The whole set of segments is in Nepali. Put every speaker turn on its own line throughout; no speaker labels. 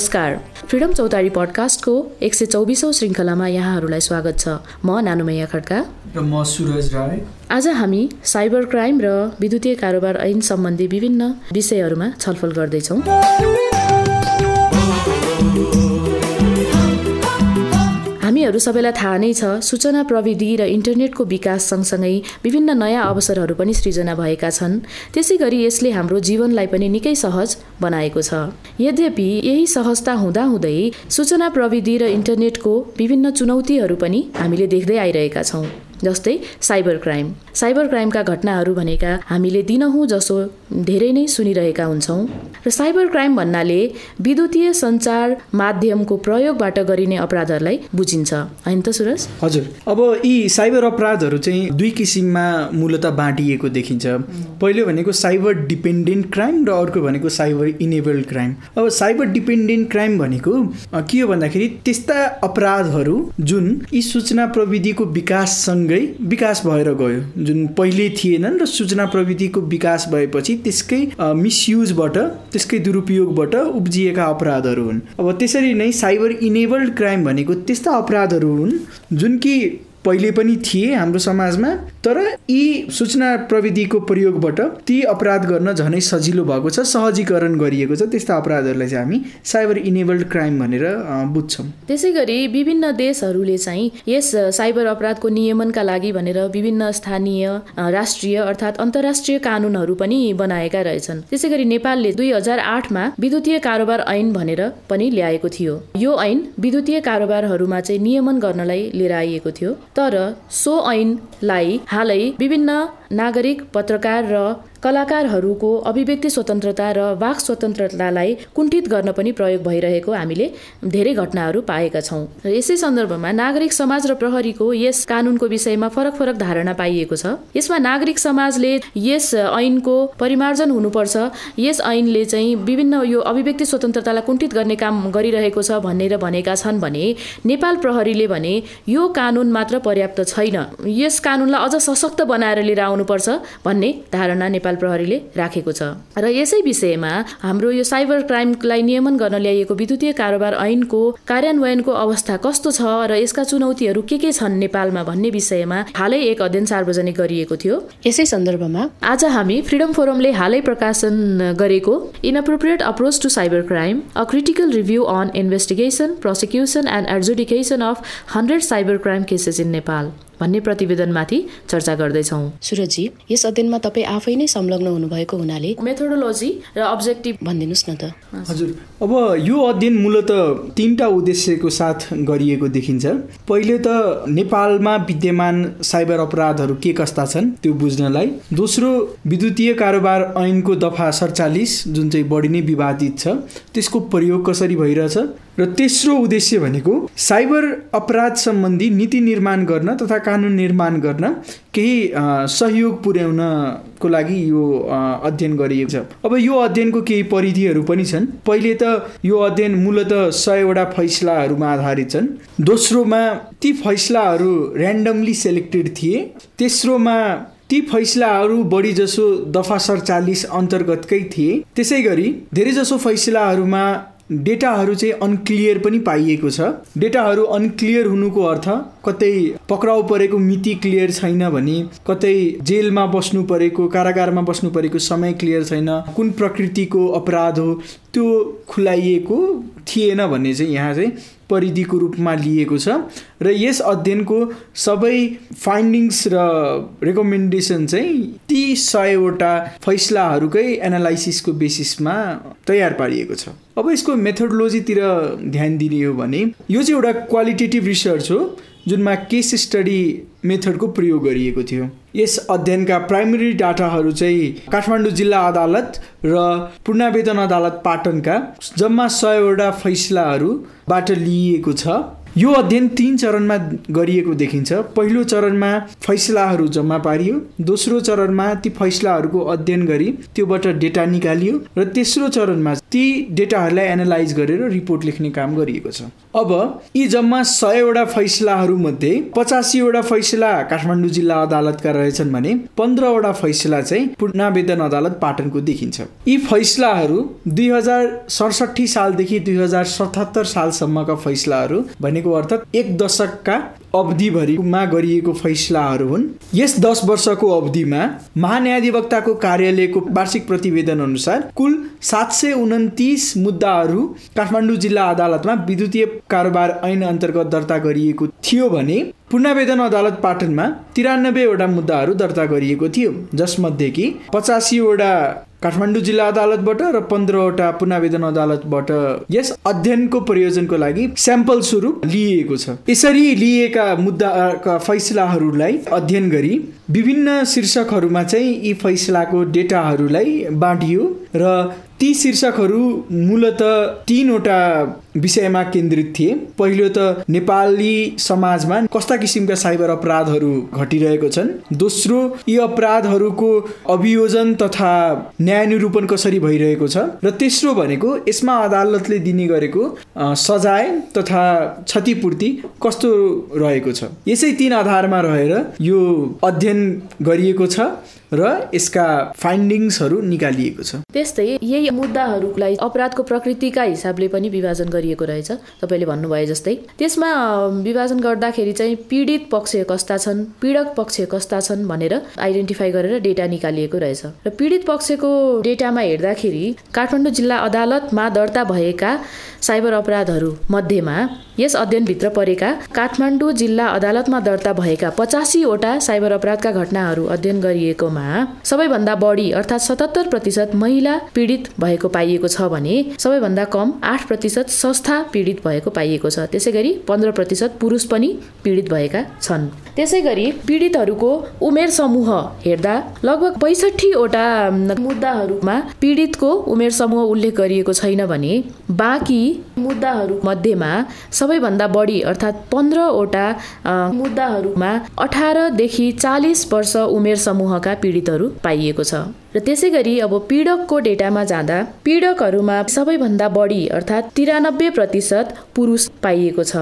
नमस्कार। फ्रिडम चौतारी पडकास्टको एक सय चौबिसौँ श्रृङ्खलामा यहाँहरूलाई स्वागत छ। म नानुमैया खड्का।
र म सुरज राई
आज हामी साइबर क्राइम र विद्युतीय कारोबार ऐन सम्बन्धी विभिन्न विषयहरूमा छलफल गर्दैछौँ। हामीहरू सबैलाई थाहा नै छ सूचना प्रविधि र इन्टरनेटको विकास सँगसँगै विभिन्न नयाँ अवसरहरू पनि सृजना भएका छन्। त्यसै गरी यसले हाम्रो जीवनलाई पनि निकै सहज बनाएको छ। यद्यपि यही सहजता हुँदाहुँदै सूचना प्रविधि र इन्टरनेटको विभिन्न चुनौतीहरू पनि हामीले देख्दै आइरहेका छौँ। जस्तै साइबर क्राइम। साइबर क्राइमका घटनाहरू भनेका हामीले दिनहुँ जसो धेरै नै सुनिरहेका हुन्छौँ। र साइबर क्राइम भन्नाले विद्युतीय सञ्चार माध्यमको प्रयोगबाट गरिने अपराधहरूलाई बुझिन्छ। होइन त सुरज?
हजुर। अब यी साइबर अपराधहरू चाहिँ दुई किसिममा मूलत बाँडिएको देखिन्छ। पहिलो भनेको साइबर डिपेन्डेन्ट क्राइम र अर्को भनेको साइबर इनेबल्ड क्राइम। अब साइबर डिपेन्डेन्ट क्राइम भनेको के हो भन्दाखेरि त्यस्ता अपराधहरू जुन यी सूचना प्रविधिको विकाससँग सँगै विकास भएर गयो। जुन पहिले थिएनन् र सूचना प्रविधिको विकास भएपछि त्यसकै मिसयुजबाट त्यसकै दुरुपयोगबाट उब्जिएका अपराधहरू हुन्। अब त्यसरी नै साइबर इनेबल्ड क्राइम भनेको त्यस्ता अपराधहरू हुन् जुन कि पहिले पनि थिए हाम्रो समाजमा तर यी सूचना प्रविधिको प्रयोगबाट ती अपराध गर्न झनै सजिलो भएको छ सहजीकरण गरिएको छ। त्यस्ता अपराधहरूलाई चाहिँ हामी साइबर इनेबल्ड क्राइम भनेर बुझ्छौँ।
त्यसै गरी विभिन्न देशहरूले चाहिँ यस साइबर अपराधको नियमनका लागि भनेर विभिन्न स्थानीय राष्ट्रिय अर्थात् अन्तर्राष्ट्रिय कानुनहरू पनि बनाएका रहेछन्। त्यसै गरी नेपालले दुई हजार आठमा विद्युतीय कारोबार ऐन भनेर पनि ल्याएको थियो। यो ऐन विद्युतीय कारोबारहरूमा चाहिँ नियमन गर्नलाई लिएर आइएको थियो। तर सो ऐनलाई हालै विभिन्न नागरिक पत्रकार र कलाकारहरूको अभिव्यक्ति स्वतन्त्रता र वाक स्वतन्त्रतालाई कुण्ठित गर्न पनि प्रयोग भइरहेको हामीले धेरै घटनाहरू पाएका छौँ। यसै सन्दर्भमा नागरिक समाज र प्रहरीको यस कानुनको विषयमा फरक फरक धारणा पाइएको छ। यसमा नागरिक समाजले यस ऐनको परिमार्जन हुनुपर्छ। यस ऐनले चाहिँ विभिन्न यो अभिव्यक्ति स्वतन्त्रतालाई कुण्ठित गर्ने काम गरिरहेको छ भनेर भनेका छन् भने नेपाल प्रहरीले भने यो कानुन मात्र पर्याप्त छैन। यस कानुनलाई अझ सशक्त बनाएर लिएर आउनुपर्छ भन्ने धारणा नेपाल नेपाल प्रहरीले राखेको छ। र यसै विषयमा हाम्रो यो साइबर क्राइमलाई नियमन गर्न ल्याइएको विद्युतीय कारोबार ऐनको कार्यान्वयनको अवस्था कस्तो छ र यसका चुनौतीहरू के के छन् नेपालमा भन्ने विषयमा हालै एक अध्ययन सार्वजनिक गरिएको थियो। यसै सन्दर्भमा आज हामी फ्रिडम फोरमले हालै प्रकाशन गरेको inappropriate approach to cyber crime a critical review on investigation prosecution and adjudication of hundred cyber crime cases in Nepal भन्ने प्रतिवेदनमाथि चर्चा गर्दैछौँ। सुरजी यस अध्ययनमा तपाईँ आफै नै संलग्न हुनुभएको हुनाले मेथोडोलोजी र अब्जेक्टिभ भनिदिनुहोस् न त।
हजुर अब यो अध्ययन मूलत तिनवटा उद्देश्यको साथ गरिएको देखिन्छ। पहिले त नेपालमा विद्यमान साइबर अपराधहरू के कस्ता छन् त्यो बुझ्नलाई। दोस्रो विद्युतीय कारोबार ऐनको दफा सडचालिस जुन चाहिँ बढी नै विवादित छ त्यसको प्रयोग कसरी भइरहेछ? र तेस्रो उद्देश्य भनेको साइबर अपराध सम्बन्धी नीति निर्माण गर्न तथा कानुन निर्माण गर्न केही सहयोग पुर्याउनको लागि यो अध्ययन गरिएको छ। अब यो अध्ययनको केही परिधिहरू पनि छन्। पहिले त यो अध्ययन मूलत सयवटा फैसलाहरूमा आधारित छन्। दोस्रोमा ती फैसलाहरू ऱ्यान्डमली सेलेक्टेड थिए। तेस्रोमा ती फैसलाहरू बढी जसो दफा सडचालिस अन्तर्गतकै थिए। त्यसै गरी धेरैजसो फैसलाहरूमा डेटाहरू चाहिँ अनक्लियर पनि पाइएको छ। डेटाहरू अनक्लियर हुनुको अर्थ कतै पक्राउ परेको मिति क्लियर छैन भने कतै जेलमा बस्नु परेको कारागारमा बस्नु परेको समय क्लियर छैन कुन प्रकृतिको अपराध हो त्यो खुलाइएको थिएन भन्ने चाहिँ यहाँ चाहिँ परिधिको रूपमा लिएको छ र यस अध्ययनको सबै फाइन्डिङ्स र रेकमेन्डेसन चाहिँ ती सयवटा फैसलाहरूकै एनालाइसिसको बेसिसमा तयार पारिएको छ। अब यसको मेथोडोलोजीतिर ध्यान दिने हो भने यो चाहिँ एउटा क्वालिटेटिभ रिसर्च हो। जुनमा केस स्टडी मेथडको प्रयोग गरिएको थियो। यस अध्ययनका प्राइमेरी डाटाहरू चाहिँ काठमाडौँ जिल्ला अदालत र पूर्णावेदन अदालत पाटनका जम्मा सयवटा फैसलाहरूबाट लिइएको छ। यो अध्ययन तीन चरणमा गरिएको देखिन्छ। पहिलो चरणमा फैसलाहरू जम्मा पारियो। दोस्रो चरणमा ती फैसलाहरूको अध्ययन गरी त्योबाट डेटा निकालियो। र तेस्रो चरणमा ती डेटाहरूलाई एनालाइज गरेर रिपोर्ट लेख्ने काम गरिएको छ। अब यी जम्मा सयवटा फैसलाहरूमध्ये पचासीवटा फैसला काठमाडौँ जिल्ला अदालतका रहेछन् भने पन्ध्रवटा फैसला चाहिँ पुनावेदन अदालत पाटनको देखिन्छ। यी फैसलाहरू दुई हजार सडसठी सालदेखि दुई हजार सतहत्तर सालसम्मका फैसलाहरू भनेको अर्थात् एक दशकका अवधिभरिमा गरिएको फैसलाहरू हुन्। यस दस वर्षको अवधिमा महान्यायाधिवक्ताको कार्यालयको वार्षिक प्रतिवेदन अनुसार कुल सात सय उन्तिस मुद्दाहरू काठमाडौँ जिल्ला अदालतमा विद्युतीय कारोबार ऐन अन्तर्गत दर्ता गरिएको थियो भने पुनर्वेदन अदालत पाटनमा तिरानब्बेवटा मुद्दाहरू दर्ता गरिएको थियो जसमध्ये कि पचासीवटा काठमाडौँ जिल्ला अदालतबाट र पन्ध्रवटा पुनावेदन अदालतबाट यस अध्ययनको प्रयोजनको लागि स्याम्पल स्वरूप लिइएको छ। यसरी लिएका मुद्दाका फैसलाहरूलाई अध्ययन गरी विभिन्न शीर्षकहरूमा चाहिँ यी फैसलाको डेटाहरूलाई बाँडियो र ती शीर्षकहरू मूलत तिनवटा विषयमा केन्द्रित थिए। पहिलो त नेपाली समाजमा कस्ता किसिमका साइबर अपराधहरू घटिरहेको छन्? दोस्रो यी अपराधहरूको अभियोजन तथा न्याय निरूपण कसरी भइरहेको छ? र तेस्रो भनेको यसमा अदालतले दिने गरेको सजाय तथा क्षतिपूर्ति कस्तो रहेको छ? यसै तिन आधारमा रहेर यो अध्ययन गरिएको छ र यसका फाइन्डिङ्सहरू निकालिएको छ।
त्यस्तै यही मुद्दाहरूलाई अपराधको प्रकृतिका हिसाबले पनि विभाजन गरिएको रहेछ तपाईँले भन्नुभयो जस्तै। त्यसमा विभाजन गर्दाखेरि चाहिँ पीडित पक्ष कस्ता छन् पीडक पक्ष कस्ता छन् भनेर आइडेन्टिफाई गरेर डेटा निकालिएको रहेछ। र पीडित पक्षको डेटामा हेर्दाखेरि काठमाडौँ जिल्ला अदालतमा दर्ता भएका साइबर अपराधहरू मध्येमा यस अध्ययनभित्र परेका काठमाडौँ जिल्ला अदालतमा दर्ता भएका पचासीवटा साइबर अपराधका घटनाहरू अध्ययन गरिएकोमा सबैभन्दा बढी अर्थात् सतहत्तर प्रतिशत महिला पीडित भएको पाइएको छ भने सबैभन्दा कम आठ प्रतिशत संस्था पीडित भएको पाइएको छ। त्यसै गरी पन्ध्र प्रतिशत पुरुष पनि पीडित भएका छन्। त्यसै गरी पीडितहरूको उमेर समूह हेर्दा लगभग पैँसठीवटा मुद्दाहरूमा पीडितको उमेर समूह उल्लेख गरिएको छैन भने बाँकी मुद्दाहरू मध्येमा सबैभन्दा बढी अर्थात् पन्ध्रवटा मुद्दाहरूमा अठारदेखि चालिस वर्ष उमेर समूहका पीडितहरू पाइएको छ। र त्यसै गरी अब पीडकको डेटामा जाँदा पीडकहरूमा सबैभन्दा बढी अर्थात् तिरानब्बे प्रतिशत पुरुष पाइएको छ।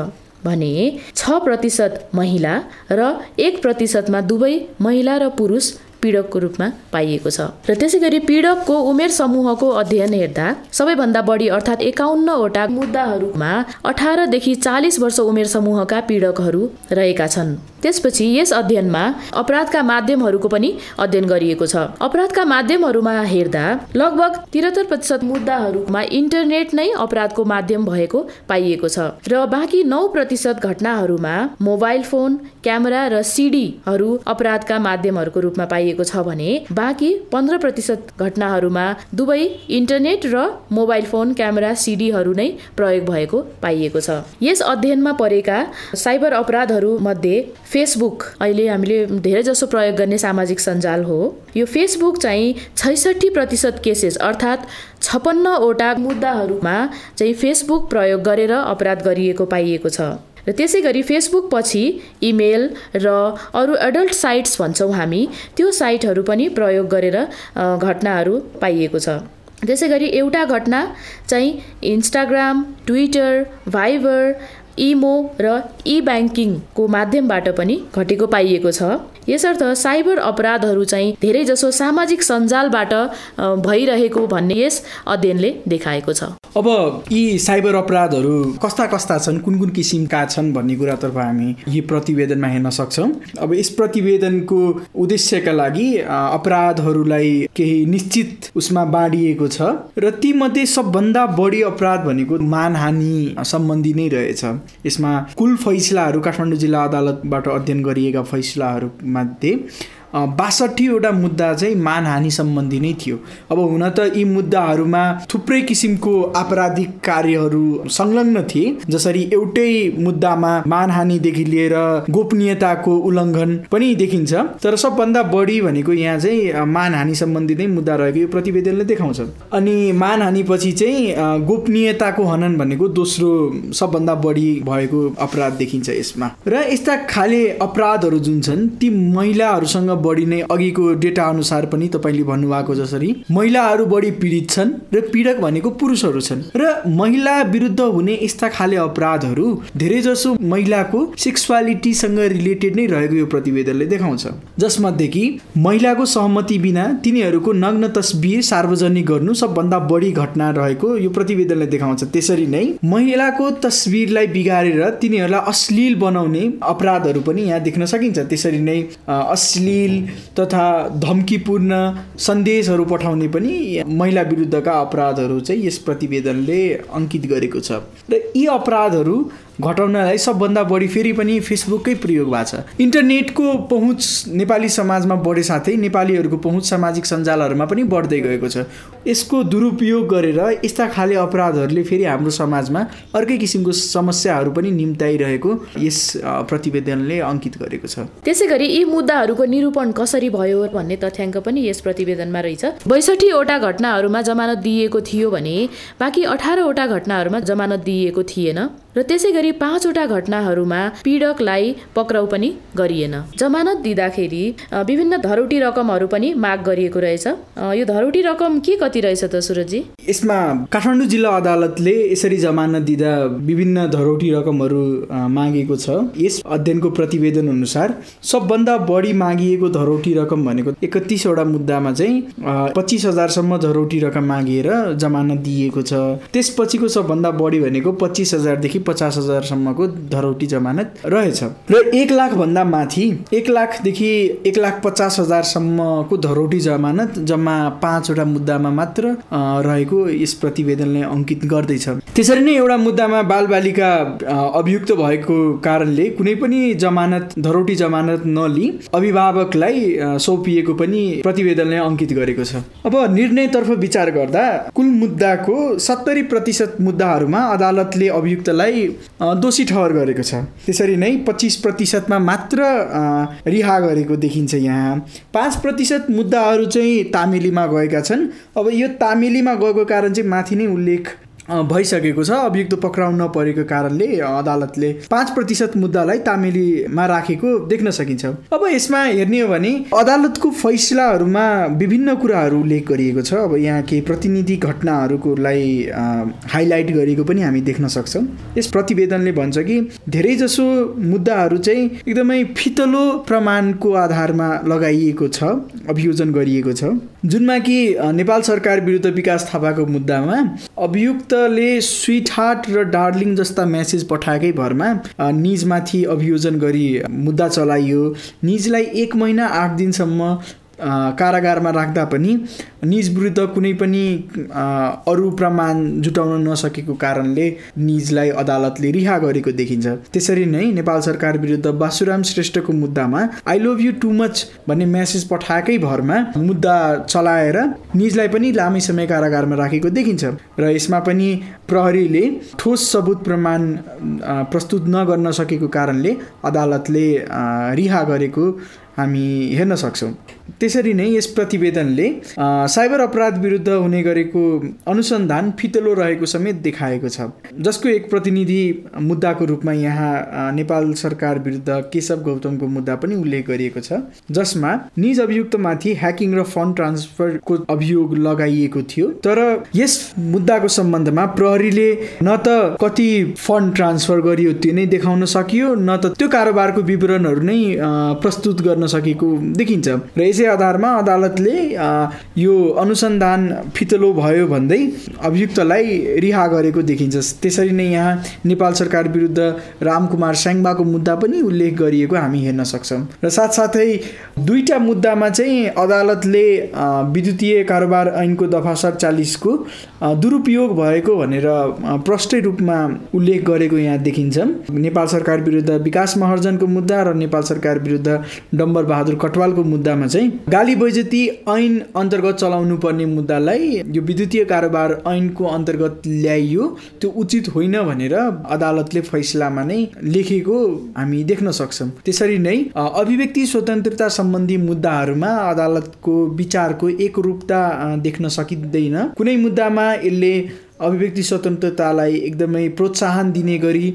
भने छ प्रतिशत महिला र एक प्रतिशतमा दुवै महिला र पुरुष पीडकको रूपमा पाइएको छ। र त्यसै गरी पीडकको उमेर समूहको अध्ययन हेर्दा सबैभन्दा बढी अर्थात् एकाउन्नवटा मुद्दाहरूमा अठारदेखि चालिस वर्ष उमेर समूहका पीडकहरू रहेका छन्। त्यसपछि यस अध्ययनमा अपराधका माध्यमहरूको पनि अध्ययन गरिएको छ। अपराधका माध्यमहरूमा हेर्दा लगभग तिहत्तर प्रतिशत मुद्दाहरूमा इन्टरनेट नै अपराधको माध्यम भएको पाइएको छ। र बाँकी नौ प्रतिशत घटनाहरूमा मोबाइल फोन क्यामेरा र सिडीहरू अपराधका माध्यमहरूको रूपमा पाइएको छ भने बाँकी पन्ध्र प्रतिशत घटनाहरूमा दुवै इन्टरनेट र मोबाइल फोन क्यामेरा सिडीहरू नै प्रयोग भएको पाइएको छ। यस अध्ययनमा परेका साइबर अपराधहरू मध्ये फेसबुक अहिले हामीले धेरै जसो प्रयोग गर्ने सामाजिक सञ्जाल हो। यो फेसबुक चाहिँ छैसठी प्रतिशत केसेस अर्थात् छपन्नवटा मुद्दाहरूमा चाहिँ फेसबुक प्रयोग गरेर अपराध गरिएको पाइएको छ। र त्यसै गरी फेसबुक पछि इमेल र अरू एडल्ट साइट्स भन्छौँ हामी त्यो साइटहरू पनि प्रयोग गरेर घटनाहरू पाइएको छ। त्यसै गरी एउटा घटना चाहिँ इन्स्टाग्राम ट्विटर भाइबर इमो र ई ब्याङ्किङको माध्यमबाट पनि घटेको पाइएको छ। यसर्थ साइबर अपराधहरू चाहिँ धेरैजसो सामाजिक सञ्जालबाट भइरहेको भन्ने यस अध्ययनले देखाएको छ।
अब यी साइबर अपराधहरू कस्ता कस्ता छन् कुन कुन किसिमका छन् भन्ने कुरातर्फ हामी यी प्रतिवेदनमा हेर्न सक्छौँ। अब यस प्रतिवेदनको उद्देश्यका लागि अपराधहरूलाई केही निश्चित उसमा बाँडिएको छ र तीमध्ये सबभन्दा बढी अपराध भनेको मानहानि सम्बन्धी नै रहेछ। यसमा कुल फैसलाहरू काठमाडौँ जिल्ला अदालतबाट अध्ययन गरिएका फैसलाहरूमध्ये बासठीवटा मुद्दा चाहिँ मानहानि सम्बन्धी नै थियो। अब हुन त यी मुद्दाहरूमा थुप्रै किसिमको आपराधिक कार्यहरू संलग्न थिए जसरी एउटै मुद्दामा मानहानिदेखि लिएर गोपनीयताको उल्लङ्घन पनि देखिन्छ। तर सबभन्दा बढी भनेको यहाँ चाहिँ मानहानि सम्बन्धी नै मुद्दा रहेको यो प्रतिवेदनले देखाउँछ अनि मानहानि पछि चाहिँ गोपनीयताको हनन भनेको दोस्रो सबभन्दा बढी भएको अपराध देखिन्छ यसमा। र यस्ता खाले अपराधहरू जुन छन् ती महिलाहरूसँग बढी नै अघिको डेटा अनुसार पनि तपाईँले भन्नुभएको जसरी महिलाहरू बढी पीडित छन् र पीडक भनेको पुरुषहरू छन् र महिला विरुद्ध हुने यस्ता खाले अपराधहरू धेरै जसो महिलाको सेक्सुअलिटीसँग रिलेटेड नै रहेको यो प्रतिवेदनले देखाउँछ। जसमध्ये कि महिलाको सहमति बिना तिनीहरूको नग्न तस्बिर सार्वजनिक गर्नु सबभन्दा बढी घटना रहेको यो प्रतिवेदनले देखाउँछ। त्यसरी नै महिलाको तस्बिरलाई बिगारेर तिनीहरूलाई अश्लील बनाउने अपराधहरू पनि यहाँ देख्न सकिन्छ। त्यसरी नै अश्लील तथा धम्कीपूर्ण सन्देशहरू पठाउने पनि महिला विरुद्धका अपराधहरू चाहिँ यस प्रतिवेदनले अङ्कित गरेको छ। र यी अपराधहरू घटाउनलाई सबभन्दा बढी फेरि पनि फेसबुककै प्रयोग भएको छ। इन्टरनेटको पहुँच नेपाली समाजमा बढे साथै नेपालीहरूको पहुँच सामाजिक सञ्जालहरूमा पनि बढ्दै गएको छ। यसको दुरुपयोग गरेर यस्ता खाले अपराधहरूले फेरि हाम्रो समाजमा अर्कै किसिमको समस्याहरू पनि निम्ताइरहेको यस प्रतिवेदनले अङ्कित गरेको छ।
त्यसै गरी यी मुद्दाहरूको निरूपण कसरी भयो भन्ने तथ्याङ्क पनि यस प्रतिवेदनमा रहेछ। बैसठीवटा घटनाहरूमा जमानत दिइएको थियो भने बाँकी अठारवटा घटनाहरूमा जमानत दिइएको थिएन। र त्यसै गरी पाँचवटा घटनाहरूमा पीडकलाई पक्राउ पनि गरिएन। जमानत दिँदाखेरि विभिन्न धरोटी रकमहरू पनि माग गरिएको रहेछ। यो धरोटी रकम के कति रहेछ त सुरजी?
यसमा काठमाडौँ जिल्ला अदालतले यसरी जमानत दिँदा विभिन्न धरोटी रकमहरू मागेको छ। यस अध्ययनको प्रतिवेदन अनुसार सबभन्दा बढी मागिएको धरोटी रकम भनेको एकतिसवटा मुद्दामा चाहिँ पच्चिस हजारसम्म धरोटी रकम मागिएर जमानत दिइएको छ। त्यसपछिको सबभन्दा बढी भनेको पच्चिस हजारदेखि पचास हजारसम्मको धरौटी जमानत रहेछ। र एक लाखभन्दा माथि एक लाखदेखि एक लाख पचास हजारसम्मको धरौटी जमानत जम्मा पाँचवटा मुद्दामा मात्र रहेको यस प्रतिवेदनले अङ्कित गर्दैछ। त्यसरी नै एउटा मुद्दामा बालबालिका अभियुक्त भएको कारणले कुनै पनि जमानत धरौटी जमानत नलिई अभिभावकलाई सौंपिएको पनि प्रतिवेदनले अङ्कित गरेको छ। अब निर्णयतर्फ विचार गर्दा कुल मुद्दाको सत्तरी प्रतिशत मुद्दाहरूमा अदालतले अभियुक्तलाई दोषी ठहर गरेको छ। त्यसरी नै पच्चिस प्रतिशतमा मात्र रिहा गरेको देखिन्छ यहाँ। पाँच प्रतिशत मुद्दाहरू चाहिँ तामेलीमा गएका छन्। अब यो तामेलीमा गएको कारण चाहिँ माथि नै उल्लेख भइसकेको छ। अभियुक्त पक्राउ नपरेको कारणले अदालतले पाँच प्रतिशत मुद्दालाई तामेलीमा राखेको देख्न सकिन्छ। अब यसमा हेर्ने हो भने अदालतको फैसलाहरूमा विभिन्न कुराहरू उल्लेख गरिएको छ। अब यहाँ केही प्रतिनिधि घटनाहरूकोलाई हाइलाइट गरेको पनि हामी देख्न सक्छौँ। यस प्रतिवेदनले भन्छ कि धेरैजसो मुद्दाहरू चाहिँ एकदमै फितलो प्रमाणको आधारमा लगाइएको छ अभियोजन गरिएको छ। जुनमा कि नेपाल सरकार विरुद्ध विकास थापाको मुद्दामा अभियुक्त ले स्विट हार्ट र डार्लिङ जस्ता म्यासेज पठाएकै भरमा निजमाथि अभियोजन गरी मुद्दा चलाइयो। निजलाई एक महिना आठ दिनसम्म कारागारमा राख्दा पनि निज विरुद्ध कुनै पनि अरू प्रमाण जुटाउन नसकेको कारणले निजलाई अदालतले रिहा गरेको देखिन्छ। त्यसरी नै नेपाल सरकार विरुद्ध बासुराम श्रेष्ठको मुद्दामा I love you too much भन्ने म्यासेज पठाएकै भरमा मुद्दा चलाएर निजलाई पनि लामै समय कारागारमा राखेको देखिन्छ। र यसमा पनि प्रहरीले ठोस सबुत प्रमाण प्रस्तुत नगर्न सकेको कारणले अदालतले रिहा गरेको हामी हेर्न सक्छौँ। त्यसरी नै यस प्रतिवेदनले साइबर अपराध विरुद्ध हुने गरेको अनुसन्धान फितलो रहेको समेत देखाएको छ। जसको एक प्रतिनिधि मुद्दाको रूपमा यहाँ नेपाल सरकार विरुद्ध केशव गौतमको मुद्दा पनि उल्लेख गरिएको छ जसमा निज अभियुक्तमाथि ह्याकिङ र फन्ड ट्रान्सफरको अभियोग लगाइएको थियो। तर यस मुद्दाको सम्बन्धमा प्रहरीले न त कति फन्ड ट्रान्सफर गरियो त्यो नै देखाउन सकियो न त त्यो कारोबारको विवरणहरू नै प्रस्तुत गर्न सकेको देखिन्छ। र यसै आधारमा अदालतले यो अनुसन्धान फितलो भयो भन्दै अभियुक्तलाई रिहा गरेको देखिन्छ। त्यसरी नै यहाँ नेपाल सरकार विरुद्ध रामकुमार स्याङ्बाको मुद्दा पनि उल्लेख गरिएको हामी हेर्न सक्छौँ। र साथसाथै दुईवटा मुद्दामा चाहिँ अदालतले विद्युतीय कारोबार ऐनको दफा सडचालिसको दुरुपयोग भएको भनेर प्रष्टै रूपमा उल्लेख गरेको यहाँ देखिन्छ नेपाल सरकार विरुद्ध विकास महर्जनको मुद्दा र नेपाल सरकार विरुद्ध डम्बर बहादुर कटवालको मुद्दामा चाहिँ गाली बैजती ऐन अन्तर्गत चलाउनु पर्ने मुद्दालाई यो विद्युतीय कारोबार ऐनको अन्तर्गत ल्याइयो। त्यो उचित होइन भनेर अदालतले फैसलामा नै लेखेको हामी देख्न सक्छौँ। त्यसरी नै अभिव्यक्ति स्वतन्त्रता सम्बन्धी मुद्दाहरूमा अदालतको विचारको एकरूपता देख्न सकिँदैन। कुनै मुद्दामा यसले अभिव्यक्ति स्वतन्त्रतालाई एकदमै प्रोत्साहन दिने गरी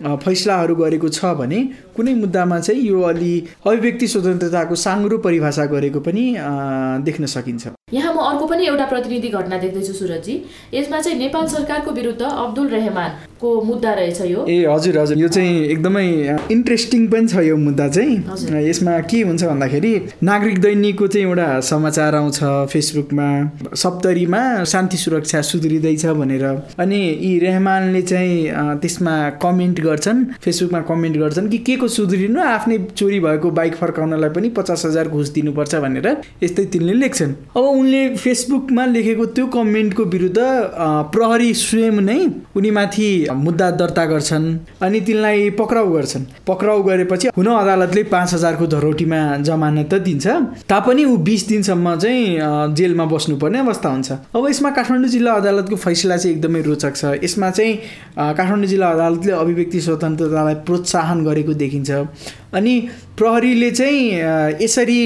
फैसलाहरू गरेको छ भने कुनै मुद्दामा चाहिँ यो अलि अभिव्यक्ति स्वतन्त्रताको साङ्ग्रो परिभाषा गरेको पनि देख्न सकिन्छ।
यहाँ म अर्को पनि एउटा प्रतिनिधि घटना देख्दैछु सुरजी यसमा चाहिँ नेपाल सरकारको विरुद्ध अब्दुल रेहमानको मुद्दा रहेछ यो?
ए हजुर हजुर। यो चाहिँ एकदमै इन्ट्रेस्टिङ पनि छ यो मुद्दा चाहिँ। यसमा के हुन्छ भन्दाखेरि नागरिक दैनिकको चाहिँ एउटा समाचार आउँछ फेसबुकमा। सप्तरीमा शान्ति सुरक्षा सुध्रिँदैछ भनेर। अनि यी रेहमानले चाहिँ त्यसमा कमेन्ट गर्छन्। फेसबुकमा कमेन्ट गर्छन् कि के को सुध्रिनु आफ्नै चोरी भएको बाइक फर्काउनलाई पनि पचास हजार घुस दिनुपर्छ भनेर। यस्तै तिनले लेख्छन्। अब उनले फेसबुकमा लेखेको त्यो कमेन्टको विरुद्ध प्रहरी स्वयं नै उनीमाथि मुद्दा दर्ता गर्छन् अनि तिनलाई पक्राउ गर्छन्। पक्राउ गरेपछि हुन अदालतले पाँच हजारको धरोटीमा जमानत त दिन्छ तापनि ऊ बिस दिनसम्म चाहिँ जेलमा बस्नुपर्ने अवस्था हुन्छ। अब यसमा काठमाडौँ जिल्ला अदालतको फैसला चाहिँ एकदमै रोचक छ। यसमा चाहिँ काठमाडौँ जिल्ला अदालतले अभिव्यक्ति स्वतन्त्रतालाई प्रोत्साहन गरेको देखिन्छ। अनि प्रहरीले चाहिँ यसरी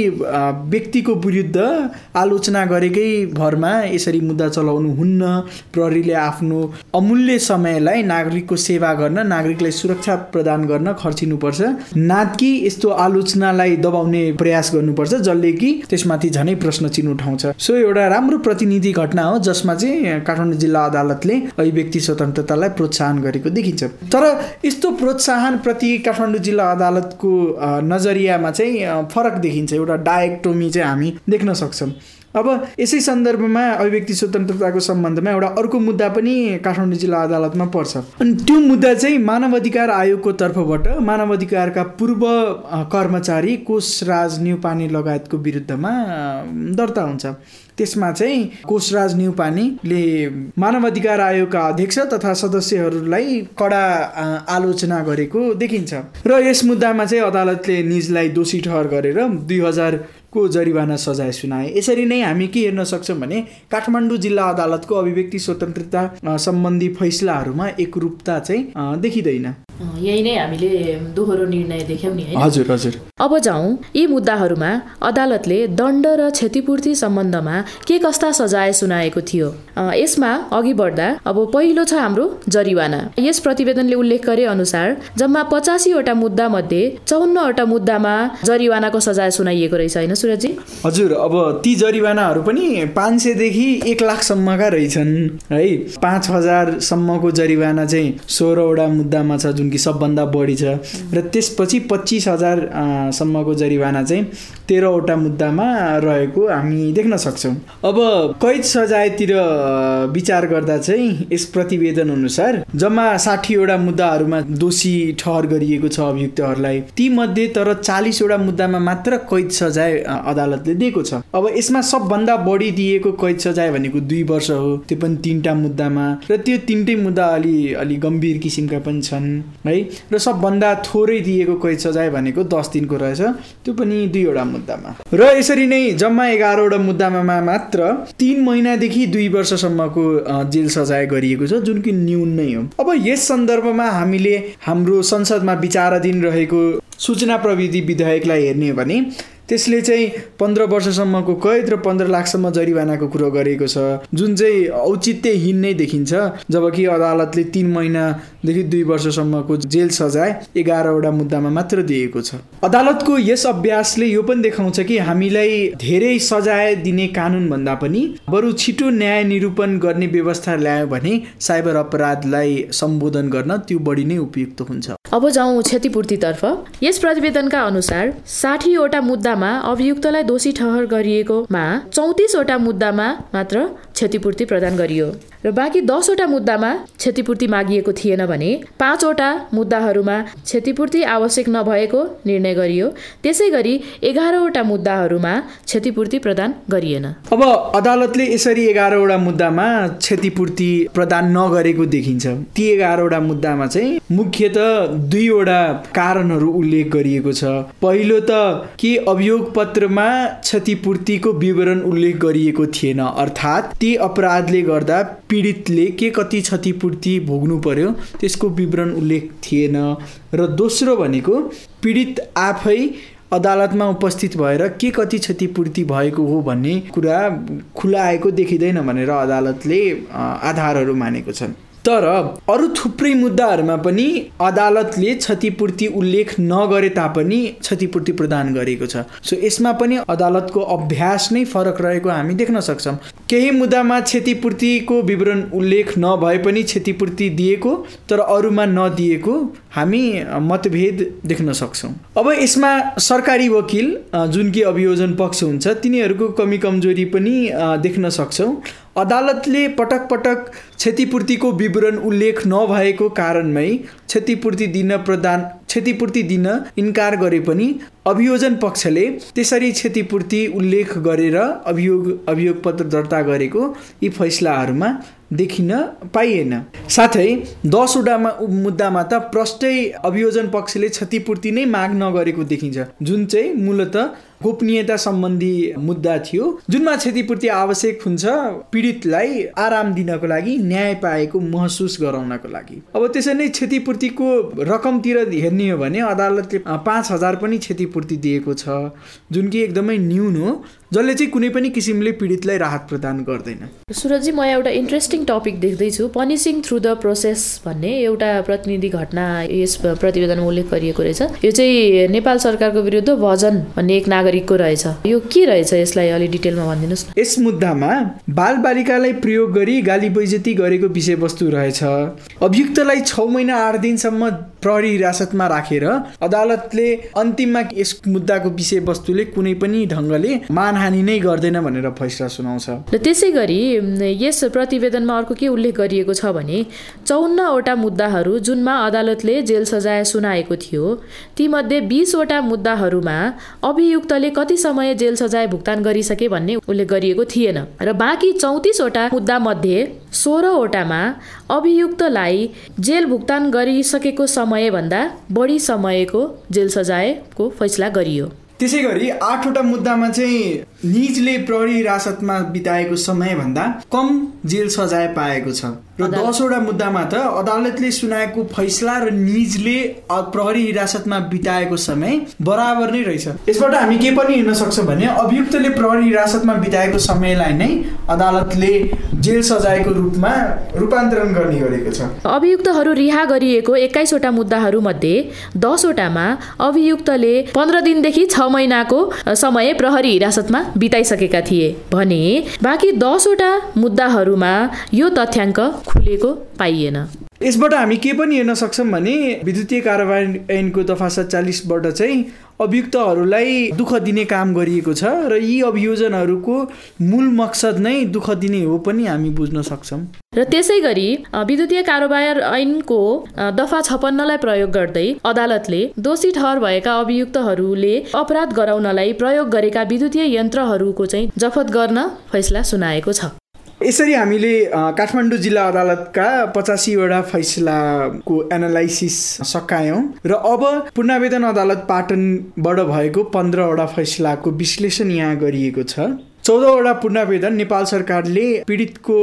व्यक्तिको विरुद्ध आलोचना गरेकै भरमा यसरी मुद्दा चलाउनु हुन्न। प्रहरीले आफ्नो अमूल्य समयलाई नागरिकको सेवा गर्न नागरिकलाई सुरक्षा प्रदान गर्न खर्चिनुपर्छ। नाति यस्तो आलोचनालाई दबाउने प्रयास गर्नुपर्छ जसले कि त्यसमाथि झनै प्रश्न चिन्ह उठाउँछ सो एउटा राम्रो प्रतिनिधि घटना हो जसमा चाहिँ काठमाडौँ जिल्ला अदालतले अभिव्यक्ति स्वतन्त्रतालाई प्रोत्साहन गरेको देखिन्छ। तर यस्तो प्रोत्साहन प्रति काठमाडौँ जिल्ला अदालतको नजरियामा चाहिँ फरक देखिन्छ। एउटा डायक्टोमी चाहिँ हामी देख्न सक्छौँ। अब यसै सन्दर्भमा अभिव्यक्ति स्वतन्त्रताको सम्बन्धमा एउटा अर्को मुद्दा पनि काठमाडौँ जिल्ला अदालतमा पर्छ। अनि त्यो मुद्दा चाहिँ मानव अधिकार आयोगको तर्फबाट मानव अधिकारका पूर्व कर्मचारी कोषराज न्युपाने लगायतको विरुद्धमा दर्ता हुन्छ। त्यसमा चाहिँ कोषराज न्युपानीले मानव अधिकार आयोगका अध्यक्ष तथा सदस्यहरूलाई कडा आलोचना गरेको देखिन्छ। र यस मुद्दामा चाहिँ अदालतले निजलाई दोषी ठहर गरेर दुई हजार को जरिवाना सजाय सुनाए। यसरी नै हामी के हेर्न सक्छौँ भने काठमाडौँ जिल्ला अदालतको अभिव्यक्ति स्वतन्त्रता सम्बन्धी फैसलाहरूमा एकरूपता चाहिँ देखिँदैन।
यही नै हामीले दोहोरो निर्णय देख्यौँ नि
हजुर हजुर।
अब जाउँ यी मुद्दाहरूमा अदालतले दण्ड र क्षतिपूर्ति सम्बन्धमा के कस्ता सजाय सुनाएको थियो? यसमा अघि बढ्दा अब पहिलो छ हाम्रो जरिवाना। यस प्रतिवेदनले उल्लेख गरे अनुसार जम्मा पचासीवटा मुद्दा मध्ये चौन्नवटा मुद्दामा जरिवानाको सजाय सुनाइएको रहेछ होइन सुरजी
हजुर अब ती जरिवानाहरू पनि पाँच सयदेखि एक लाखसम्मका रहेछन् है? पाँच हजारसम्मको जरिवाना चाहिँ सोह्रवटा मुद्दामा छ जुन कि सबभन्दा बढी छ। र त्यसपछि पच्चिस हजारसम्मको जरिवाना चाहिँ तेह्रवटा मुद्दामा रहेको हामी देख्न सक्छौँ। अब कैद सजायतिर विचार गर्दा चाहिँ यस प्रतिवेदन अनुसार जम्मा साठीवटा मुद्दाहरूमा दोषी ठहर गरिएको छ अभियुक्तहरूलाई। ती मध्ये तर चालिसवटा मुद्दामा मात्र कैद सजाय अदालतले दिएको छ। अब यसमा सबभन्दा बढी दिएको कैद सजाय भनेको दुई वर्ष हो। त्यो पनि तिनवटा मुद्दामा। र त्यो तिनटै मुद्दा अलि अलि गम्भीर किसिमका पनि छन्। है? र सबभन्दा थोरै दिएको कैद सजाय भनेको दस दिनको रहेछ। त्यो पनि दुईवटा मुद्दामा। र यसरी नै जम्मा एघारवटा मुद्दामा मात्र तिन महिनादेखि दुई वर्षसम्मको जेल सजाय गरिएको छ जुन कि न्यून नै हो। अब यस सन्दर्भमा हामीले हाम्रो संसदमा विचाराधीन रहेको सूचना प्रविधि विधेयकलाई हेर्ने हो भने त्यसले चाहिँ पन्ध्र वर्षसम्मको कैद र पन्ध्र लाखसम्म जरिवानाको कुरो गरेको छ। जुन चाहिँ औचित्यहीन नै देखिन्छ जबकि अदालतले तिन महिनादेखि दुई वर्षसम्मको जेल सजाय एघारवटा मुद्दामा मात्र दिएको छ। अदालतको यस अभ्यासले यो पनि देखाउँछ कि हामीलाई धेरै सजाय दिने कानुन भन्दा पनि बरु छिटो न्याय निरूपण गर्ने व्यवस्था ल्यायो भने साइबर अपराधलाई सम्बोधन गर्न त्यो बढी नै उपयुक्त हुन्छ।
अब जाउँ क्षतिपूर्तितर्फ। यस प्रतिवेदनका अनुसार साठीवटा मुद्दामा अभियुक्तलाई दोषी ठहर गरिएकोमा चौतिसवटा मुद्दामा मात्र क्षतिपूर्ति प्रदान गरियो। र बाँकी दसवटा मुद्दामा क्षतिपूर्ति मागिएको थिएन भने पाँचवटा मुद्दाहरूमा क्षतिपूर्ति आवश्यक नभएको निर्णय गरियो। त्यसै गरी एघारवटा मुद्दाहरूमा क्षतिपूर्ति प्रदान गरिएन।
अब अदालतले यसरी एघारवटा मुद्दामा क्षतिपूर्ति प्रदान नगरेको देखिन्छ। ती एघारवटा मुद्दामा चाहिँ मुख्यत दुईवटा कारणहरू उल्लेख गरिएको छ। पहिलो त के अभियोग पत्रमा क्षतिपूर्तिको विवरण उल्लेख गरिएको थिएन। अर्थात् ती अपराधले गर्दा पीडितले के कति क्षतिपूर्ति भोग्नु पर्यो त्यसको विवरण उल्लेख थिएन। र दोस्रो भनेको पीडित आफै अदालतमा उपस्थित भएर के कति क्षतिपूर्ति भएको हो भन्ने कुरा खुलाएको देखिँदैन भनेर अदालतले आधारहरू मानेको छन्। तर अरू थुप्रै मुद्दाहरूमा पनि अदालतले क्षतिपूर्ति उल्लेख नगरे तापनि क्षतिपूर्ति प्रदान गरेको छ। सो यसमा पनि अदालतको अभ्यास नै फरक रहेको हामी देख्न सक्छौँ। केही मुद्दामा क्षतिपूर्तिको विवरण उल्लेख नभए पनि क्षतिपूर्ति दिएको तर अरूमा नदिएको हामी मतभेद देख्न सक्छौँ। अब यसमा सरकारी वकिल जुन कि अभियोजन पक्ष हुन्छ तिनीहरूको कमी कमजोरी पनि देख्न सक्छौँ। अदालतले पटक पटक क्षतिपूर्तिको विवरण उल्लेख नभएको कारणमै क्षतिपूर्ति दिन प्रदान क्षतिपूर्ति दिन इन्कार गरे पनि अभियोजन पक्षले त्यसरी क्षतिपूर्ति उल्लेख गरेर अभियोग अभियोग पत्र दर्ता गरेको यी फैसलाहरूमा देखिन पाइएन। साथै दसवटामा मुद्दामा त प्रष्टै अभियोजन पक्षले क्षतिपूर्ति नै माग नगरेको देखिन्छ। जुन चाहिँ मूलत गोपनीयता सम्बन्धी मुद्दा थियो जुनमा क्षतिपूर्ति आवश्यक हुन्छ पीडितलाई आराम दिनको लागि न्याय पाएको महसुस गराउनको लागि। अब त्यसरी नै क्षतिपूर्तिको रकमतिर हेर्ने हो भने अदालतले पाँच हजार पनि क्षतिपूर्ति दिएको छ जुन कि एकदमै न्यून हो। जसले चाहिँ कुनै पनि किसिमले पीडितलाई राहत प्रदान गर्दैन।
सुरजी म एउटा इन्ट्रेस्टिङ टपिक देख्दैछु। पनिसिङ थ्रु द प्रोसेस भन्ने एउटा प्रतिनिधि घटना यस प्रतिवेदनमा उल्लेख गरिएको रहेछ। यो चाहिँ नेपाल सरकारको विरुद्ध भजन भन्ने एक नागरिकको रहेछ। यो के रहेछ यसलाई अलि डिटेलमा भनिदिनुहोस्
न। यस मुद्दामा बाल बालिकालाई प्रयोग गरी गाली बैजती गरेको विषयवस्तु रहेछ। अभियुक्तलाई छ महिना आठ दिनसम्म प्रहरी हिरासतमा राखेर अदालतले अन्तिममा यस मुद्दाको विषयवस्तुले कुनै पनि ढङ्गले मानहानि नै गर्दैन भनेर फैसला सुनाउँछ।
र त्यसै गरी यस प्रतिवेदनमा अर्को के उल्लेख गरिएको छ भने चौन्नवटा मुद्दाहरू जुनमा अदालतले जेल सजाय सुनाएको थियो। तीमध्ये बिसवटा मुद्दाहरूमा अभियुक्तले कति समय जेल सजाय भुक्तान गरिसके भन्ने उल्लेख गरिएको थिएन। र बाँकी चौतिसवटा मुद्दा मध्ये सोह्रवटामा अभियुक्तलाई जेल भुक्तान गरिसकेको समयभन्दा बढी समयको जेल सजायको फैसला गरियो।
त्यसै गरी आठवटा मुद्दामा चाहिँ निजले प्रहरी हिरासतमा बिताएको समयभन्दा कम जेल सजाय पाएको छ। र दसवटा मुद्दामा त अदालतले सुनाएको फैसला र निजले प्रहरी हिरासतमा बिताएको समय बराबर नै रहेछ। यसबाट हामी के पनि हेर्न सक्छौँ भने अभियुक्तले प्रहरी हिरासतमा बिताएको समयलाई नै अदालतले जेल सजायको रूपमा रूपान्तरण गर्ने गरेको छ।
अभियुक्तहरू रिहा गरिएको एक्काइसवटा मुद्दाहरू मध्ये दसवटामा अभियुक्तले पन्ध्र दिनदेखि छ महिनाको समय प्रहरी हिरासतमा बिताइसकेका थिए भने बाँकी दसवटा मुद्दाहरूमा यो तथ्याङ्क खुलेको पाइएन।
यसबाट हामी के पनि हेर्न सक्छौँ भने विद्युतीय कारवाही ऐनको दफा सत्तालिसबाट चाहिँ अभियुक्तहरूलाई दुःख दिने काम गरिएको छ र यी अभियोजनहरूको मूल मकसद नै दुःख दिने हो पनि हामी बुझ्न सक्छौँ।
र त्यसै गरी विद्युतीय कारोबार ऐनको दफा छपन्नलाई प्रयोग गर्दै अदालतले दोषी ठहर भएका अभियुक्तहरूले अपराध गराउनलाई प्रयोग गरेका विद्युतीय यन्त्रहरूको चाहिँ जफत गर्न फैसला सुनाएको छ।
यसरी हामीले काठमाडौँ जिल्ला अदालतका पचासीवटा फैसलाको एनालाइसिस सकायौँ र अब पूर्णावेदन अदालत पाटनबाट भएको पन्ध्रवटा फैसलाको विश्लेषण यहाँ गरिएको छ। चौधवटा पूर्णावेदन नेपाल सरकारले पीडितको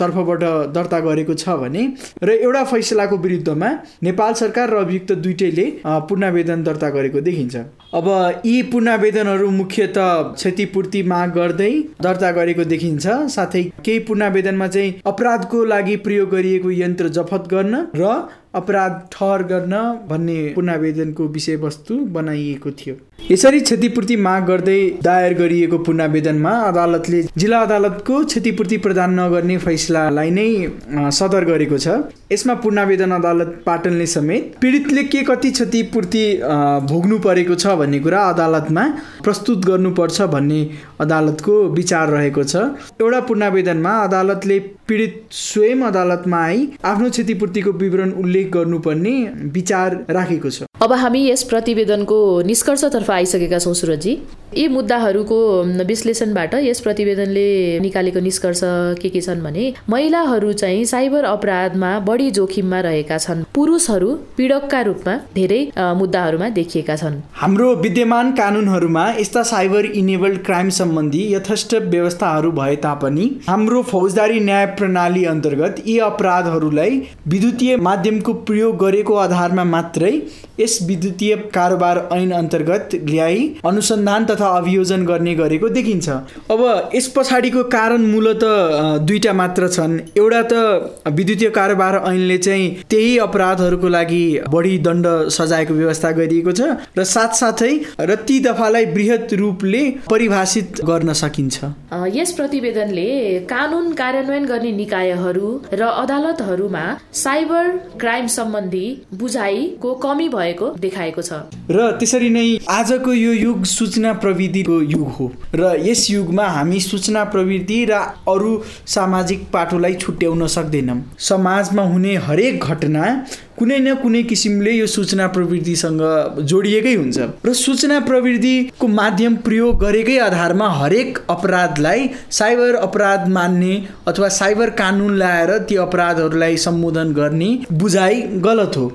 तर्फबाट दर्ता गरेको छ भने र एउटा फैसलाको विरुद्धमा नेपाल सरकार र अभियुक्त दुइटैले पूर्णावेदन दर्ता गरेको देखिन्छ। अब यी पूर्णावेदनहरू मुख्यत क्षतिपूर्ति माग गर्दै दर्ता गरेको देखिन्छ। साथै केही पूर्णावेदनमा चाहिँ अपराधको लागि प्रयोग गरिएको यन्त्र जफत गर्न र अपराध ठहर गर्न भन्ने पुनावेदनको विषयवस्तु बनाइएको थियो। यसरी क्षतिपूर्ति माग गर्दै दायर गरिएको पुनावेदनमा अदालतले जिल्ला अदालतको क्षतिपूर्ति प्रदान नगर्ने फैसलालाई नै सदर गरेको छ। यसमा पूर्णावेदन अदालत पाटनले समेत पीडितले के कति क्षतिपूर्ति भोग्नु परेको छ भन्ने कुरा अदालतमा प्रस्तुत गर्नुपर्छ भन्ने अदालतको विचार रहेको छ। एउटा पूर्णावेदनमा अदालतले पीडित स्वयं अदालतमा आई आफ्नो क्षतिपूर्तिको विवरण उल्लेख गर्नुपर्ने विचार राखेको छ।
अब हामी यस प्रतिवेदनको निष्कर्षतर्फ आइसकेका छौँ सुरजी। यी मुद्दाहरूको विश्लेषणबाट यस प्रतिवेदनले निकालेको निष्कर्ष के के छन् भने महिलाहरू चाहिँ साइबर अपराधमा बढी जोखिममा रहेका छन्। पुरुषहरू पीडकका रूपमा धेरै मुद्दाहरूमा देखिएका छन्।
हाम्रो विद्यमान कानुनहरूमा यस्ता साइबर इनेबल्ड क्राइम सम्बन्धी यथेष्ट व्यवस्थाहरू भए तापनि हाम्रो फौजदारी न्याय प्रणाली अन्तर्गत यी अपराधहरूलाई विद्युतीय माध्यमको प्रयोग गरेको आधारमा मात्रै यस विद्युतीय कारोबार ऐन अन्तर्गत ल्याई अनुसन्धान तथा अभियोजन गर्ने गरेको देखिन्छ। अब यस पछाडिको कारण मूलत दुईटा मात्र छन्। एउटा त विद्युतीय कारोबार ऐनले चाहिँ त्यही अपराधहरूको लागि बढी दण्ड सजायको व्यवस्था गरिएको छ र साथसाथै र ती दफालाई वृहत रूपले परिभाषित गर्न सकिन्छ।
यस प्रतिवेदनले कानुन कार्यान्वयन गर्ने निकायहरू र अदालतहरूमा साइबर क्राइम सम्बन्धी बुझाइको कमी भएको देखाएको छ।
र त्यसरी नै आजको यो युग सूचना प्रविधिको युग हो र यस युगमा हामी सूचना प्रविधि र अरू सामाजिक पाटोलाई छुट्याउन सक्दैनौँ। समाजमा हुने हरेक घटना कुनै न कुनै किसिमले यो सूचना प्रविधिसँग जोडिएकै हुन्छ। र सूचना प्रविधिको माध्यम प्रयोग गरेकै आधारमा हरेक अपराधलाई साइबर अपराध मान्ने अथवा साइबर कानुन ल्याएर ती अपराधहरूलाई सम्बोधन गर्ने बुझाइ गलत हो।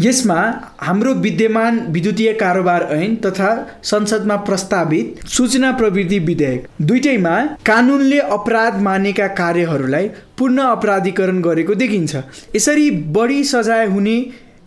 यसमा हाम्रो विद्यमान विद्युतीय कारोबार ऐन तथा संसदमा प्रस्तावित सूचना प्रविधि विधेयक दुइटैमा कानुनले अपराध मानेका कार्यहरूलाई पूर्ण अपराधीकरण गरेको देखिन्छ। यसरी बढी सजाय हुने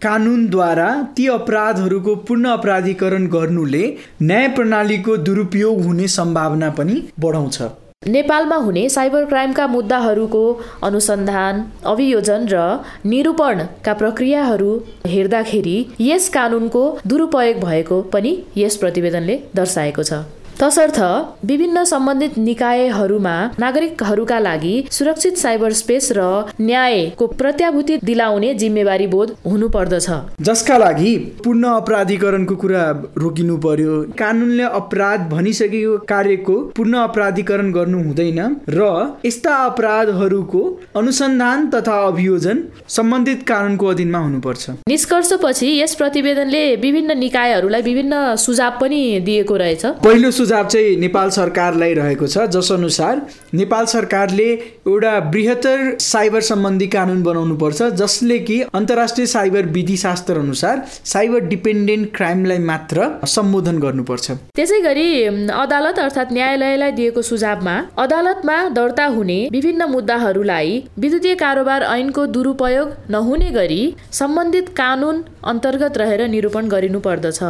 कानुनद्वारा ती अपराधहरूको पूर्ण अपराधीकरण गर्नुले न्याय प्रणालीको दुरुपयोग हुने सम्भावना पनि बढाउँछ।
नेपालमा हुने साइबर क्राइमका मुद्दाहरूको अनुसन्धान अभियोजन र निरूपणका प्रक्रियाहरू हेर्दाखेरि यस कानुनको दुरुपयोग भएको पनि यस प्रतिवेदनले दर्शाएको छ। तसर्थ विभिन्न सम्बन्धित निकायहरूमा नागरिकहरूका लागि सुरक्षित साइबर स्पेस र न्यायको प्रत्याभूति दिलाउने जिम्मेवारी बोध हुनु पर्दछ
जसका लागि पूर्ण अपराधीकरणको कुरा रोकिनु पर्यो। कानुनले अपराध भनिसकेको कार्यको पूर्ण अपराधीकरण गर्नु हुँदैन र यस्ता अपराधहरूको अनुसन्धान तथा अभियोजन सम्बन्धित कानुनको अधीनमा हुनुपर्छ।
निष्कर्षपछि यस प्रतिवेदनले विभिन्न निकायहरूलाई विभिन्न सुझाव पनि दिएको रहेछ।
पहिलो सुझाव चाहिँ नेपाल सरकारलाई रहेको छ जस अनुसार नेपाल सरकारले एउटा बृहत्तर साइबर सम्बन्धी कानुन बनाउनु पर्छ जसले कि अन्तर्राष्ट्रिय साइबर विधि शास्त्र अनुसार साइबर डिपेन्डेन्ट क्राइमलाई मात्र सम्बोधन गर्नुपर्छ।
त्यसै गरी अदालत अर्थात् न्यायालयलाई दिएको सुझावमा अदालतमा दर्ता हुने विभिन्न मुद्दाहरूलाई विद्युतीय कारोबार ऐनको दुरुपयोग नहुने गरी सम्बन्धित कानुन अन्तर्गत रहेर निरूपण गरिनु पर्दछ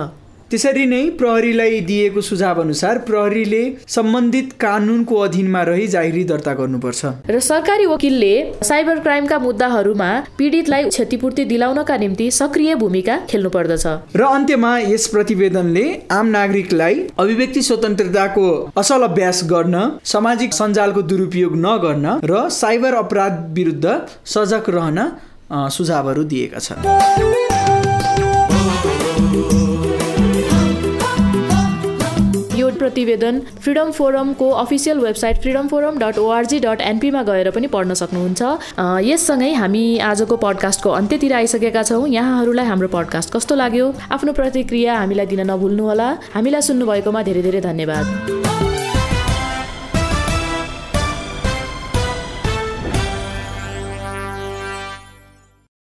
त्यसरी नै प्रहरीलाई दिएको सुझाव अनुसार प्रहरीले सम्बन्धित कानुनको अधीनमा रही जाहेरी दर्ता गर्नुपर्छ।
र सरकारी वकिलले साइबर क्राइमका मुद्दाहरूमा पीडितलाई क्षतिपूर्ति दिलाउनका निम्ति सक्रिय भूमिका खेल्नु पर्दछ
र अन्त्यमा यस प्रतिवेदनले आम नागरिकलाई अभिव्यक्ति स्वतन्त्रताको असल अभ्यास गर्न सामाजिक सञ्जालको दुरुपयोग नगर्न र साइबर अपराध विरुद्ध सजग रहन सुझावहरू दिएका छन्।
प्रतिवेदन freedom फोरमको official website Freedom Forum dot O R G dot एनपीमा गएर पनि पढ्न सक्नुहुन्छ। यससँगै हामी आजको पडकास्टको अन्त्यतिर आइसकेका छौँ। यहाँहरूलाई हाम्रो पडकास्ट कस्तो लाग्यो? आफ्नो प्रतिक्रिया हामीलाई दिन नभुल्नुहोला। हामीलाई सुन्नुभएकोमा धेरै धेरै धन्यवाद।